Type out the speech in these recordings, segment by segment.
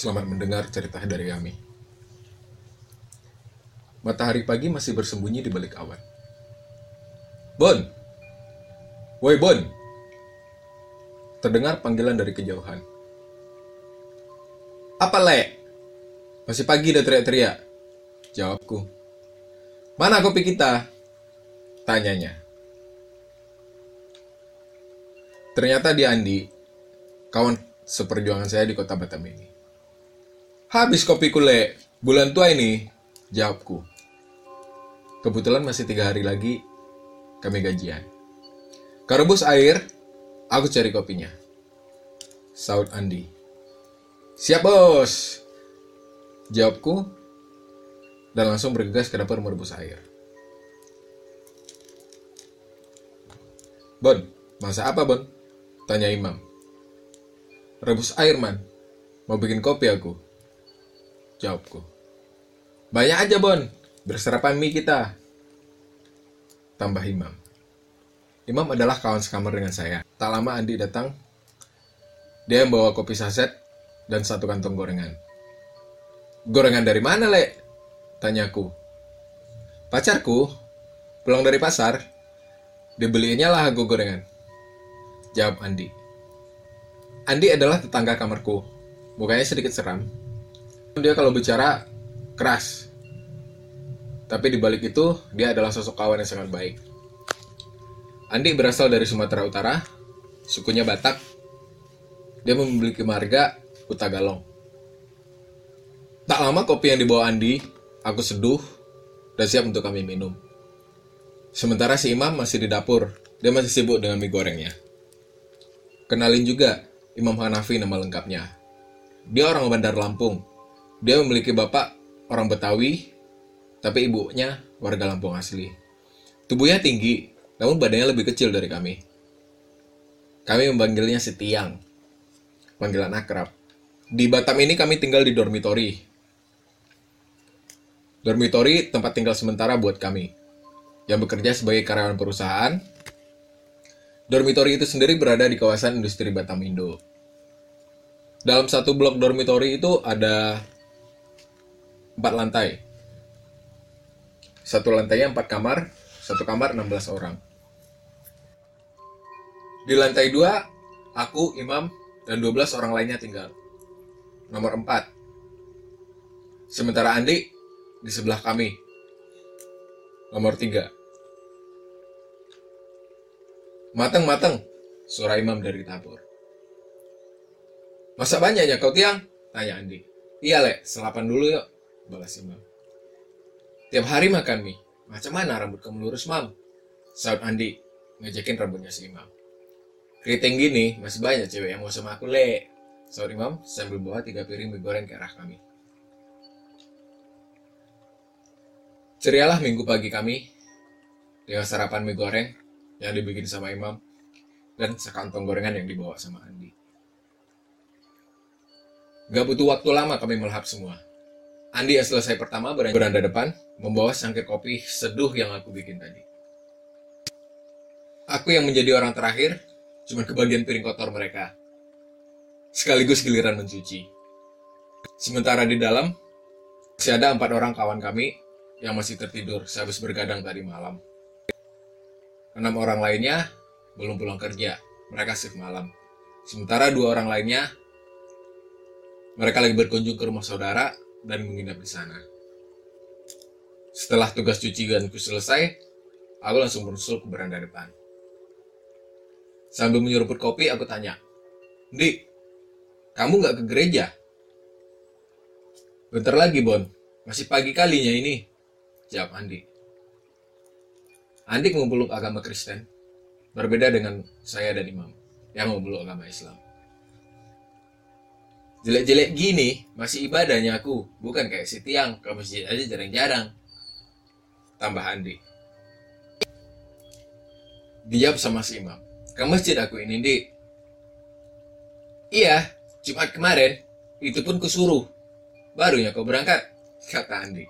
Selamat mendengar cerita dari kami. Matahari pagi masih bersembunyi di balik awan. Bon! Woi Bon! Terdengar panggilan dari kejauhan. Apa le? Masih pagi udah teriak-teriak. Jawabku. Mana kopi kita? Tanyanya. Ternyata dia Andi, kawan seperjuangan saya di kota Batam ini. Habis kopi kule, bulan tua ini, jawabku. Kebetulan masih tiga hari lagi kami gajian. Kerebus air, aku cari kopinya. Saud Andi. Siap bos, jawabku dan langsung bergegas ke dapur merebus air. Bon, masa apa Bon? Tanya Imam. Rebus air man, mau bikin kopi aku. Jawabku. Banyak aja Bon, berserapan mie kita. Tambah Imam. Imam adalah kawan sekamar dengan saya. Tak lama Andi datang, dia membawa kopi saset dan satu kantong gorengan. Gorengan dari mana, Le? Tanyaku. Pacarku, pulang dari pasar, dibeliinnya lah aku gorengan. Jawab Andi. Andi adalah tetangga kamarku. Mukanya sedikit seram. Dia kalau bicara keras. Tapi di balik itu, dia adalah sosok kawan yang sangat baik. Andi berasal dari Sumatera Utara, sukunya Batak. Dia memiliki marga Utagalong. Tak lama kopi yang dibawa Andi, aku seduh dan siap untuk kami minum. Sementara si Imam masih di dapur, dia masih sibuk dengan mie gorengnya. Kenalin juga, Imam Hanafi nama lengkapnya. Dia orang Bandar Lampung. Dia memiliki bapak orang Betawi, tapi ibunya warga Lampung asli. Tubuhnya tinggi, namun badannya lebih kecil dari kami. Kami memanggilnya si Tiang, panggilan akrab. Di Batam ini kami tinggal di dormitori. Dormitori tempat tinggal sementara buat kami, yang bekerja sebagai karyawan perusahaan. Dormitori itu sendiri berada di kawasan industri Batam Indo. Dalam satu blok dormitori itu ada empat lantai. Satu lantainya empat kamar, satu kamar 16 orang. Di lantai dua, aku, Imam, dan 12 orang lainnya tinggal. Nomor 4. Sementara Andi di sebelah kami. Nomor 3. Mateng-mateng, suara Imam dari dapur. Masa banyaknya kau tiang? Tanya Andi. Iya, Le, selapan dulu yuk, balas Imam. Tiap hari makan mie. Macam mana rambut kamu lurus, Mam? Saud Andi, ngejekin rambutnya si Imam. Keriting gini, masih banyak cewek yang mau sama aku, Le. Saud Imam sambil bawa tiga piring mie goreng ke arah kami. Cerialah minggu pagi kami dengan sarapan mie goreng yang dibikin sama Imam dan sekantong gorengan yang dibawa sama Andi. Gak butuh waktu lama kami melahap semua. Andi yang selesai pertama beranda depan, membawa sangkir kopi seduh yang aku bikin tadi. Aku yang menjadi orang terakhir, cuma kebagian piring kotor mereka. Sekaligus giliran mencuci. Sementara di dalam, masih ada empat orang kawan kami yang masih tertidur sehabis bergadang tadi malam. Enam orang lainnya belum pulang kerja, mereka shift malam. Sementara dua orang lainnya, mereka lagi berkunjung ke rumah saudara dan menginap di sana. Setelah tugas cucianku selesai, aku langsung merusul ke beranda depan. Sambil menyeruput kopi, aku tanya, Di, kamu nggak ke gereja? Bentar lagi, Bon. Masih pagi kalinya ini. Jawab Andi. Andi memeluk agama Kristen. Berbeda dengan saya dan Imam yang memeluk agama Islam. Jelek-jelek gini masih ibadahnya aku, bukan kayak si tiang ke masjid aja jarang-jarang. Tambah Andi. Dijawab sama si Imam. Ke masjid aku ini, Di. Iya, Jumat kemarin, itu pun kusuruh. Barunya kau berangkat, kata Andi.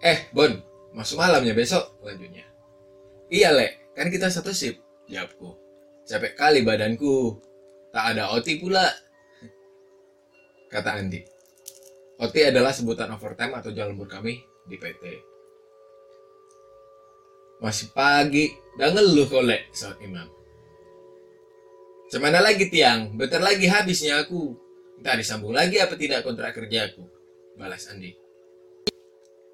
Eh, Bon, masuk malamnya besok, lanjutnya. Iya, Le, kan kita satu sip, jawabku. Capek kali badanku. Tak ada OT pula. Kata Andi. OT adalah sebutan overtime atau jalan lembur kami di PT. Masih pagi, udah ngeluh kolek, saat Imam. Semana lagi tiang, bentar lagi habisnya aku. Entah disambung lagi apa tidak kontrak kerjaku. Balas Andi.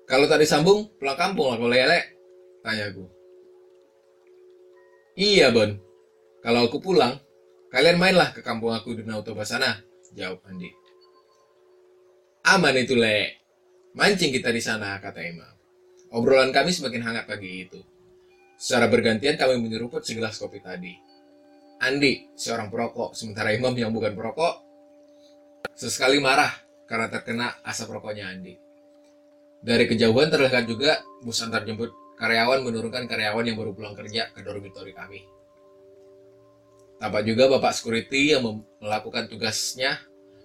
Kalau tak disambung, pulang kampung lah kalau lele. Tanya aku. Iya, Bon. Kalau aku pulang, kalian mainlah ke kampung aku di Nautoba sana. Jawab Andi. Aman itu, Le. Mancing kita di sana, kata Imam. Obrolan kami semakin hangat pagi itu. Secara bergantian kami menyeruput segelas kopi tadi. Andi, seorang perokok, sementara Imam yang bukan perokok, sesekali marah karena terkena asap rokoknya Andi. Dari kejauhan terlihat juga bus antar jemput karyawan menurunkan karyawan yang baru pulang kerja ke dormitory kami. Tampak juga bapak security yang melakukan tugasnya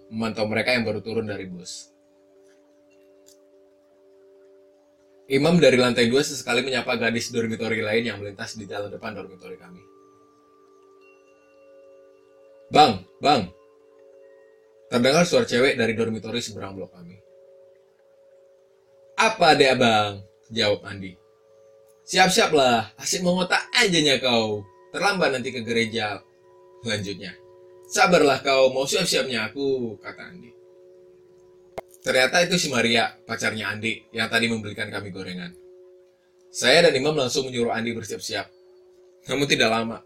memantau mereka yang baru turun dari bus. Imam dari lantai dua sesekali menyapa gadis dormitory lain yang melintas di jalan depan dormitory kami. Bang, bang. Terdengar suara cewek dari dormitory seberang blok kami. Apa deh abang? Jawab Andi. Siap-siaplah, asik mengotak aja kau. Terlambat nanti ke gereja. Lanjutnya. Sabarlah kau, mau siap-siapnya aku, kata Andi. Ternyata itu si Maria, pacarnya Andi, yang tadi membelikan kami gorengan. Saya dan Imam langsung menyuruh Andi bersiap-siap. Namun tidak lama,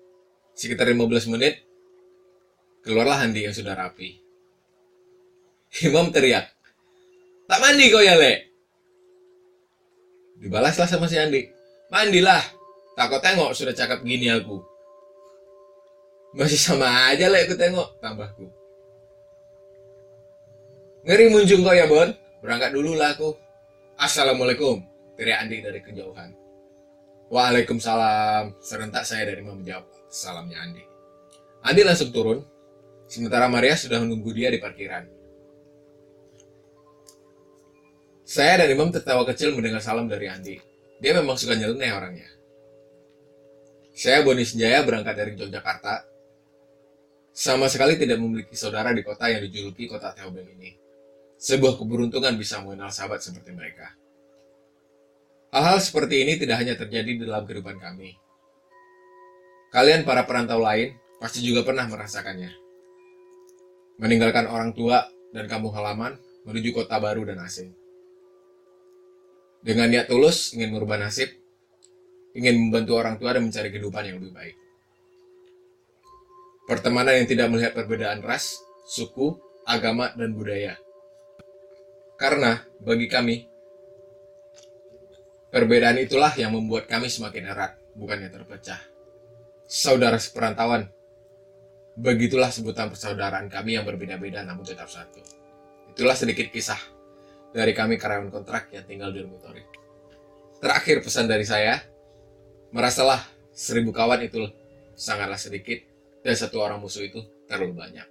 sekitar 15 menit, keluarlah Andi yang sudah rapi. Imam teriak, Tak mandi kau ya, Le? Dibalaslah sama si Andi. Mandilah. Tak kau tengok sudah cakap gini aku. Masih sama aja lah aku tengok, tambahku. Ngeri muncung kau ya, Bon. Berangkat dulu lah aku. Assalamualaikum, teriak Andi dari kejauhan. Waalaikumsalam, serentak saya dari menjawab salamnya Andi. Andi langsung turun, sementara Maria sudah menunggu dia di parkiran. Saya dan Imam tertawa kecil mendengar salam dari Andi. Dia memang suka nyeleneh orangnya. Saya Boni Senjaya berangkat dari Yogyakarta. Sama sekali tidak memiliki saudara di kota yang dijuluki kota Teobeng ini. Sebuah keberuntungan bisa mengenal sahabat seperti mereka. Hal-hal seperti ini tidak hanya terjadi dalam kehidupan kami. Kalian para perantau lain pasti juga pernah merasakannya. Meninggalkan orang tua dan kampung halaman menuju kota baru dan asing dengan niat tulus ingin merubah nasib, ingin membantu orang tua dan mencari kehidupan yang lebih baik. Pertemanan yang tidak melihat perbedaan ras, suku, agama, dan budaya. Karena bagi kami, perbedaan itulah yang membuat kami semakin erat, bukannya terpecah. Saudara seperantauan, begitulah sebutan persaudaraan kami yang berbeda-beda namun tetap satu. Itulah sedikit kisah dari kami karyawan kontrak yang tinggal di dormitory. Terakhir pesan dari saya, merasalah seribu kawan itu sangatlah sedikit dan satu orang musuh itu terlalu banyak.